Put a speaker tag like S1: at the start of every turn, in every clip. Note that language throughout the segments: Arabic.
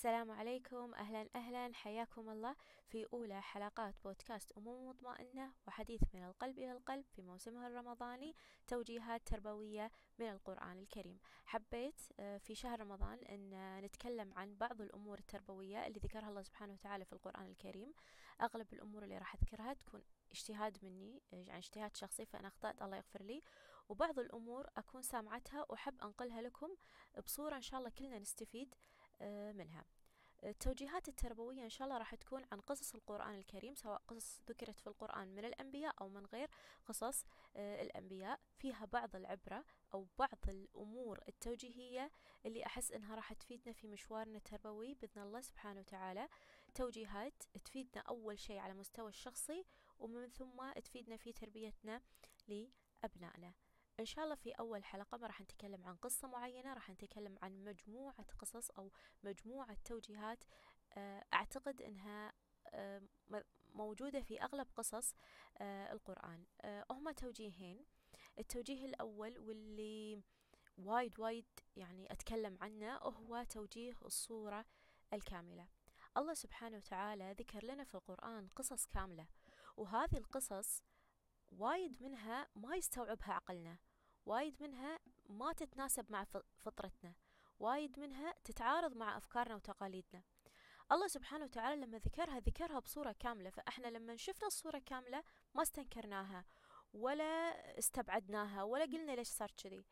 S1: السلام عليكم. أهلا أهلا. حياكم الله في أولى حلقات بودكاست أموم مطمئنة وحديث من القلب إلى القلب في موسمها الرمضاني توجيهات تربوية من القرآن الكريم. حبيت آه، في شهر رمضان أن نتكلم عن بعض الأمور التربوية اللي ذكرها الله سبحانه وتعالى في القرآن الكريم. أغلب الأمور اللي راح أذكرها تكون اجتهاد مني يعني اجتهاد شخصي فأنا أخطأت الله يغفر لي. وبعض الأمور أكون سامعتها وأحب أنقلها لكم بصورة إن شاء الله كلنا نستفيد. آه، منها. التوجيهات التربوية إن شاء الله راح تكون عن قصص القرآن الكريم سواء قصص ذكرت في القرآن من الأنبياء أو من غير قصص آه، الأنبياء. فيها بعض العبرة أو بعض الأمور التوجيهية اللي أحس إنها راح تفيدنا في مشوارنا التربوي بإذن الله سبحانه وتعالى. توجيهات تفيدنا أول شيء على مستوى الشخصي ومن ثم تفيدنا في تربيتنا لأبنائنا. إن شاء الله في أول حلقة ما راح نتكلم عن قصة معينة راح نتكلم عن مجموعة قصص أو مجموعة توجيهات آه، أعتقد أنها آه، موجودة في أغلب قصص آه، القرآن. هما توجيهين. التوجيه الأول واللي وايد وايد يعني أتكلم عنه هو توجيه الصورة الكاملة. الله سبحانه وتعالى ذكر لنا في القرآن قصص كاملة وهذه القصص وايد منها ما يستوعبها عقلنا. وايد منها ما تتناسب مع فطرتنا وايد منها تتعارض مع أفكارنا وتقاليدنا. الله سبحانه وتعالى لما ذكرها ذكرها بصورة كاملة. فإحنا لما شفنا الصورة كاملة ما استنكرناها ولا استبعدناها ولا قلنا ليش صار كذي.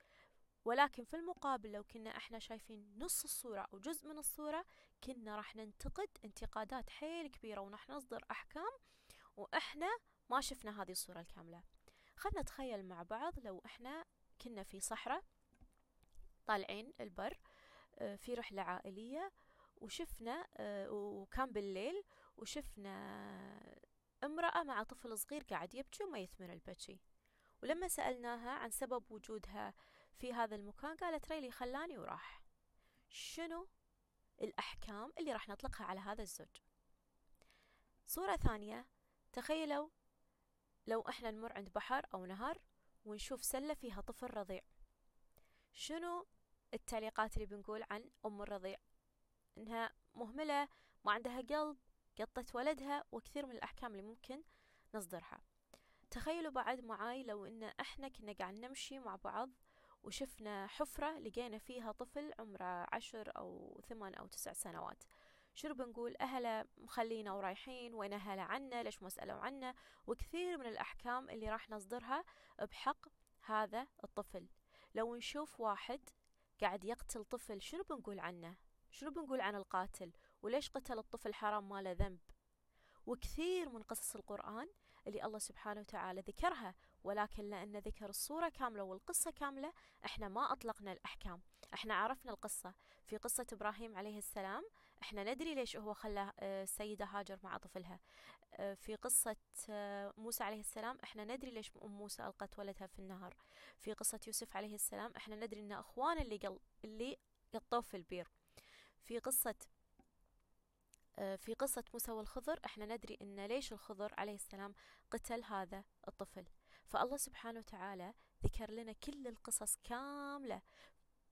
S1: ولكن في المقابل لو كنا إحنا شايفين نص الصورة أو جزء من الصورة كنا راح ننتقد انتقادات حيل كبيرة ونحن نصدر أحكام وإحنا ما شفنا هذه الصورة الكاملة. خلنا نتخيل مع بعض لو إحنا كنا في صحراء طالعين البر آه، في رحلة عائلية وشفنا آه، وكان بالليل وشفنا امرأة مع طفل صغير قاعد يبكي وما يثمر البكي. ولما سألناها عن سبب وجودها في هذا المكان قالت ريلي خلاني وراح. شنو الأحكام اللي راح نطلقها على هذا الزوج؟ صورة ثانية تخيلوا لو إحنا نمر عند بحر أو نهر ونشوف سلة فيها طفل رضيع. شنو التعليقات اللي بنقول عن أم الرضيع؟ إنها مهملة ما عندها قلب قطت ولدها وكثير من الأحكام اللي ممكن نصدرها. تخيلوا بعد معاي لو إن إحنا كنا قاعد نمشي مع بعض وشفنا حفرة لقينا فيها طفل عمره عشر أو ثمان أو تسع سنوات. شنو بنقول أهله مخلينا ورايحين وين أهله عنا؟ ليش ما سألوا عنا؟ وكثير من الأحكام اللي راح نصدرها بحق هذا الطفل. لو نشوف واحد قاعد يقتل طفل شنو بنقول عنه؟ شنو بنقول عن القاتل؟ وليش قتل الطفل حرام ما له ذنب؟ وكثير من قصص القرآن اللي الله سبحانه وتعالى ذكرها ولكن لأن ذكر الصورة كاملة والقصة كاملة إحنا ما أطلقنا الأحكام. إحنا عرفنا القصة. في قصة إبراهيم عليه السلام إحنا ندري ليش هو خلى آه، السيدة هاجر مع طفلها. آه، في قصة آه، موسى عليه السلام إحنا ندري ليش أم موسى ألقت ولدها في النهر. في قصة يوسف عليه السلام إحنا ندري إن أخوان اللي قل اللي قطوه في البير. في قصة في قصة موسى والخضر إحنا ندري إن ليش الخضر عليه السلام قتل هذا الطفل. فالله سبحانه وتعالى ذكر لنا كل القصص كاملة.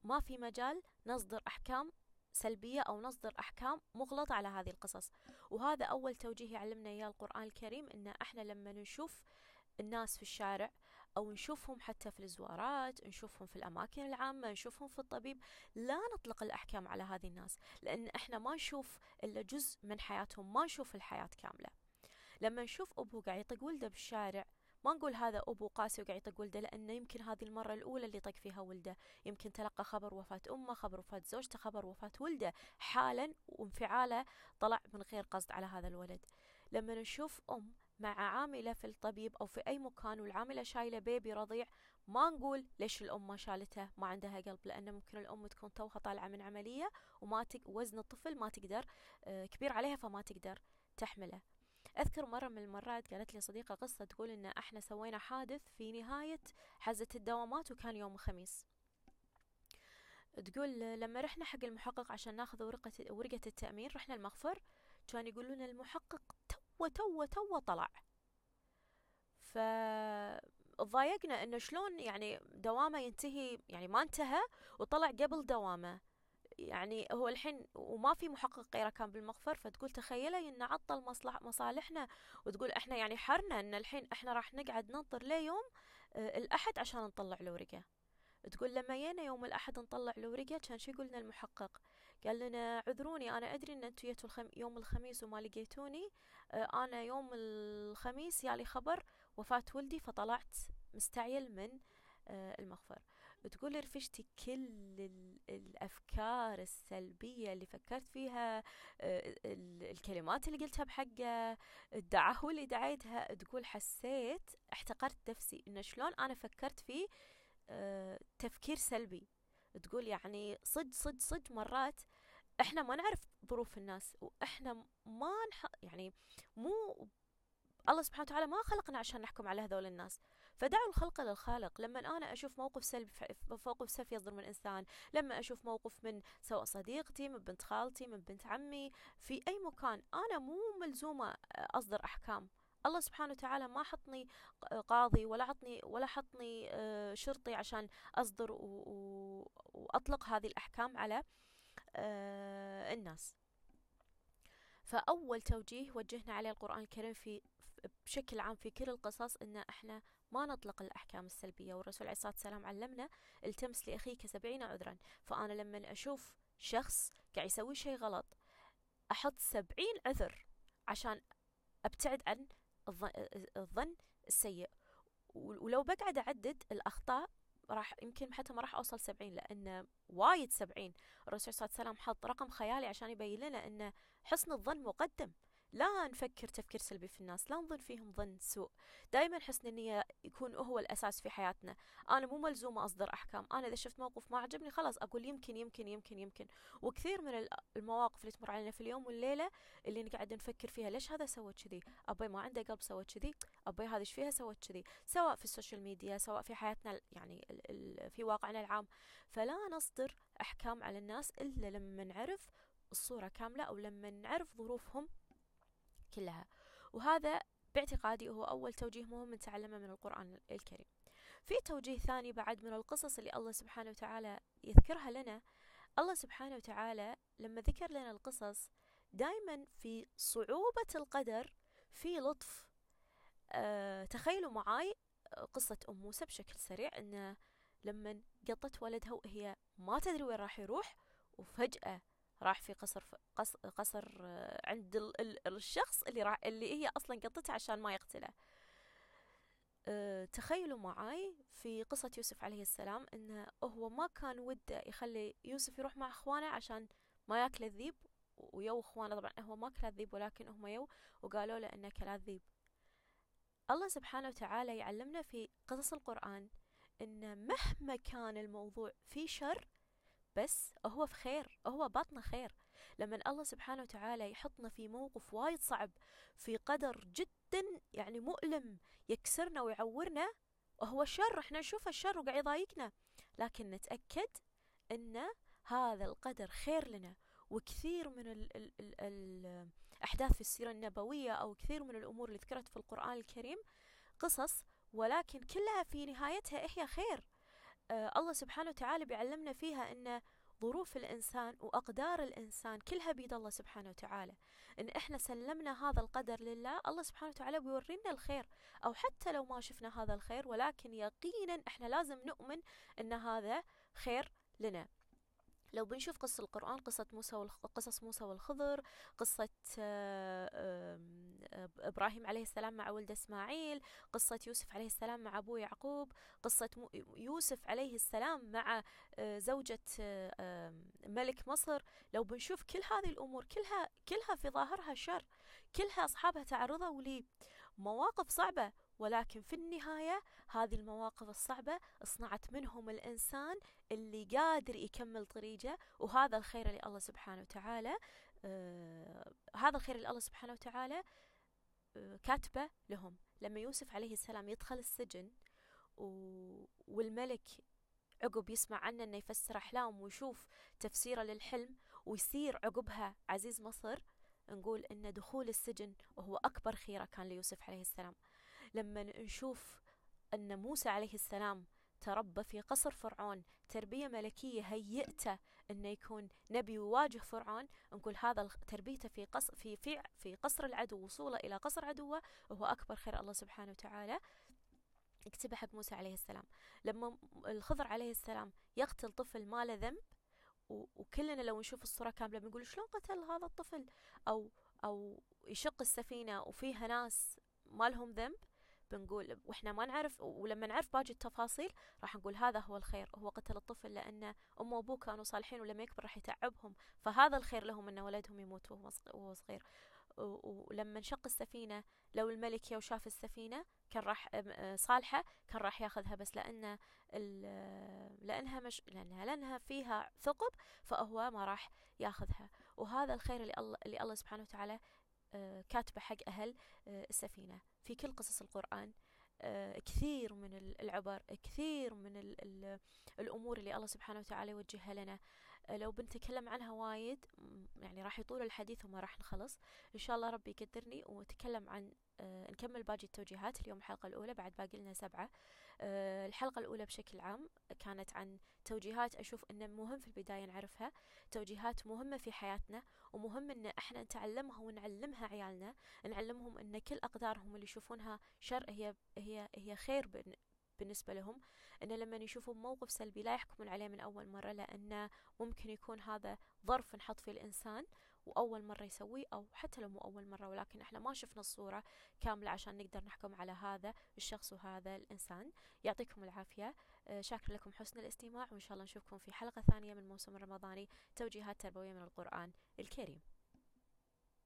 S1: ما في مجال نصدر أحكام سلبية أو نصدر أحكام مغلطة على هذه القصص. وهذا أول توجيه يعلمنا إياه القرآن الكريم إن إحنا لما نشوف الناس في الشارع أو نشوفهم حتى في الزوارات نشوفهم في الأماكن العامة نشوفهم في الطبيب لا نطلق الأحكام على هذه الناس لأن إحنا ما نشوف إلا جزء من حياتهم ما نشوف الحياة كاملة. لما نشوف أبو قاعد يطق ولده بالشارع ما نقول هذا أبو قاسي وقاعد يطق ولده لأنه يمكن هذه المرة الأولى اللي طق فيها ولده. يمكن تلقى خبر وفاة أمه خبر وفاة زوجته خبر وفاة ولده. حالا وانفعاله طلع من غير قصد على هذا الولد. لما نشوف أم مع عاملة في الطبيب أو في أي مكان والعاملة شايلة بيبي رضيع ما نقول ليش الأم ما شالته ما عندها قلب؟ لأن ممكن الأم تكون توها طالعة من عملية وما. وزن الطفل ما تقدر آه، كبير عليها فما تقدر تحمله. أذكر مرة من المرات قالت لي صديقة قصة تقول إن إحنا سوينا حادث في نهاية حزة الدوامات وكان يوم الخميس. تقول لما رحنا حق المحقق عشان ناخذ ورقة ورقة التأمين رحنا المغفر كان يقولون المحقق تو تو تو طلع. ف ضايقنا إنه شلون يعني دوامه ينتهي يعني ما انتهى وطلع قبل دوامه. يعني هو الحين وما في محقق غيره كان بالمخفر فتقول تخيلي انه عطل مصلح مصالحنا وتقول إحنا يعني حرنا إن الحين إحنا راح نقعد ننطر ليوم آه، الأحد عشان نطلع له ورقه تقول لما جينا يوم الأحد نطلع له ورقة كان شو يقولنا المحقق؟ قال لنا عذروني أنا أدري أن أنتوا جيتوا الخم... يوم الخميس وما لقيتوني آه أنا يوم الخميس يالي خبر وفاة ولدي فطلعت مستعجل من آه المخفر تقول رفشتي كل الأفكار السلبية اللي فكرت فيها آه، الكلمات اللي قلتها بحقه الدعاوى اللي دعيتها تقول حسيت احتقرت نفسي إن شلون أنا فكرت فيه آه، تفكير سلبي. تقول يعني صد صد صد مرات إحنا ما نعرف ظروف الناس وإحنا ما نح... يعني مو الله سبحانه وتعالى ما خلقنا عشان نحكم على هذول الناس. فدعوا الخلق للخالق. لما أنا أشوف موقف سلبي موقف سلبي يصدر من إنسان لما أشوف موقف من سواء صديقتي من بنت خالتي من بنت عمي في أي مكان أنا مو ملزومة أصدر أحكام. الله سبحانه وتعالى ما حطني قاضي ولا حطني ولا حطني آه، شرطي عشان أصدر وأطلق هذه الأحكام على آه، الناس. فأول توجيه وجهنا عليه القرآن الكريم في بشكل عام في كل القصص إن إحنا ما نطلق الأحكام السلبية والرسول عليه الصلاة والسلام علمنا التمس لاخيك سبعين عذرا. فأنا لما أشوف شخص قاعد يسوي شيء غلط أحط سبعين عذر عشان أبتعد عن الظن السيء. ولو بقعد أعدد الأخطاء راح يمكن حتى ما راح أوصل سبعين لأن وايد سبعين. الرسول صلى الله عليه وسلم حط رقم خيالي عشان يبين لنا أن حسن الظن مقدم. لا نفكر تفكير سلبي في الناس لا نظن فيهم ظن سوء. دائما حسن النية يكون هو الأساس في حياتنا. أنا مو ملزومة أصدر أحكام. أنا إذا شفت موقف ما عجبني خلاص أقول يمكن يمكن يمكن يمكن. وكثير من المواقف اللي تمر علينا في اليوم والليلة اللي نقعد نفكر فيها ليش هذا سوى كذي؟ أبوي ما عنده قلب سوى كذي. أبوي هذا إيش فيها سوى كذي؟ سواء في ال social media سواء في حياتنا يعني في واقعنا العام. فلا نصدر أحكام على الناس إلا لما نعرف الصورة كاملة أو لما نعرف ظروفهم كلها. وهذا باعتقادي هو أول توجيه مهم نتعلمه من القرآن الكريم. في توجيه ثاني بعد من القصص اللي الله سبحانه وتعالى يذكرها لنا الله سبحانه وتعالى لما ذكر لنا القصص دائما في صعوبة القدر في لطف أه تخيلوا معاي قصة أم موسى بشكل سريع أن لما قطت ولدها وهي ما تدري وين راح يروح وفجأة راح في قصر قصر آه، عند الشخص اللي راح اللي هي أصلا قطته عشان ما يقتله. أه تخيلوا معاي في قصة يوسف عليه السلام انه هو ما كان وده يخلي يوسف يروح مع إخوانه عشان ما يأكل الذيب ويو إخوانه طبعا هو ما كل الذيب ولكن هم يو وقالوا له إنه كل الذيب. الله سبحانه وتعالى يعلمنا في قصص القرآن إن مهما كان الموضوع فيه شر بس هو في خير هو باطنه خير. لما الله سبحانه وتعالى يحطنا في موقف وايد صعب في قدر جدا يعني مؤلم يكسرنا ويعورنا وهو شر إحنا نشوف الشر وقاعد يضايقنا. لكن نتأكد إن هذا القدر خير لنا وكثير من ال ال ال الأحداث في السيرة النبوية أو كثير من الأمور اللي ذكرت في القرآن الكريم قصص ولكن كلها في نهايتها هي خير. الله سبحانه وتعالى بيعلمنا فيها أن ظروف الإنسان وأقدار الإنسان كلها بيد الله سبحانه وتعالى. إن إحنا سلمنا هذا القدر لله الله سبحانه وتعالى بيورينا الخير. أو حتى لو ما شفنا هذا الخير ولكن يقينا إحنا لازم نؤمن إن هذا خير لنا. لو بنشوف قصة القرآن قصة موسى قصص موسى والخضر قصة آه، إبراهيم عليه السلام مع ولده إسماعيل قصة يوسف عليه السلام مع أبوه يعقوب قصة يوسف عليه السلام مع آه، زوجة آه، ملك مصر. لو بنشوف كل هذه الأمور كلها كلها في ظاهرها شر كلها أصحابها تعرضوا لمواقف صعبة. ولكن في النهاية هذه المواقف الصعبة صنعت منهم الإنسان اللي قادر يكمل طريقه وهذا الخير اللي الله سبحانه وتعالى. آه هذا الخير اللي الله سبحانه وتعالى آه كاتبة لهم. لما يوسف عليه السلام يدخل السجن والملك عقب يسمع عنه إنه يفسر احلام ويشوف تفسيره للحلم ويصير عقبها عزيز مصر نقول إن دخول السجن وهو أكبر خيره كان ليوسف عليه السلام. لما نشوف أن موسى عليه السلام تربى في قصر فرعون تربية ملكية هيئته انه يكون نبي ويواجه فرعون نقول هذا تربيته في قصر في في في قصر العدو وصوله إلى قصر عدوه وهو أكبر خير الله سبحانه وتعالى اكتبه حق موسى عليه السلام. لما الخضر عليه السلام يقتل طفل ما له ذنب وكلنا لو نشوف الصورة كاملة بنقول شلون قتل هذا الطفل؟ أو أو يشق السفينة وفيها ناس ما لهم ذنب بنقول وإحنا ما نعرف ولما نعرف باقي التفاصيل راح نقول هذا هو الخير هو قتل الطفل لأن أمه وأبوه كانوا صالحين ولما يكبر راح يتعبهم. فهذا الخير لهم أن ولدهم يموت وهو صغير. ولما انشق السفينة لو الملك يو شاف السفينة كان راح صالحة كان راح ياخذها بس لأن لأنها مش لأنها لأنها فيها ثقب فهو ما راح ياخذها. وهذا الخير اللي الله اللي الله سبحانه وتعالى آه، كاتبة حق أهل آه، السفينة. في كل قصص القرآن آه، كثير من العبر كثير من الأمور اللي الله سبحانه وتعالى يوجهها لنا. لو بنتكلم عنها وايد يعني راح يطول الحديث وما راح نخلص. إن شاء الله ربي يقدرني ونتكلم عن نكمل باقي التوجيهات. اليوم الحلقة الأولى بعد باقي لنا سبعة. الحلقة الأولى بشكل عام كانت عن توجيهات أشوف أنه مهم في البداية نعرفها. توجيهات مهمة في حياتنا ومهم أن إحنا نتعلمها ونعلمها عيالنا. نعلمهم أن كل أقدارهم اللي يشوفونها شر هي هي هي خير بالنسبة لهم أن لما يشوفون موقف سلبي لا يحكمون عليه من أول مرة لأن ممكن يكون هذا ظرف نحط فيه الإنسان وأول مرة يسويه أو حتى لو مو أول مرة ولكن إحنا ما شفنا الصورة كاملة عشان نقدر نحكم على هذا الشخص وهذا الإنسان. يعطيكم العافية. آه، شاكر لكم حسن الاستماع وإن شاء الله نشوفكم في حلقة ثانية من الموسم الرمضاني توجيهات تربوية من القرآن الكريم.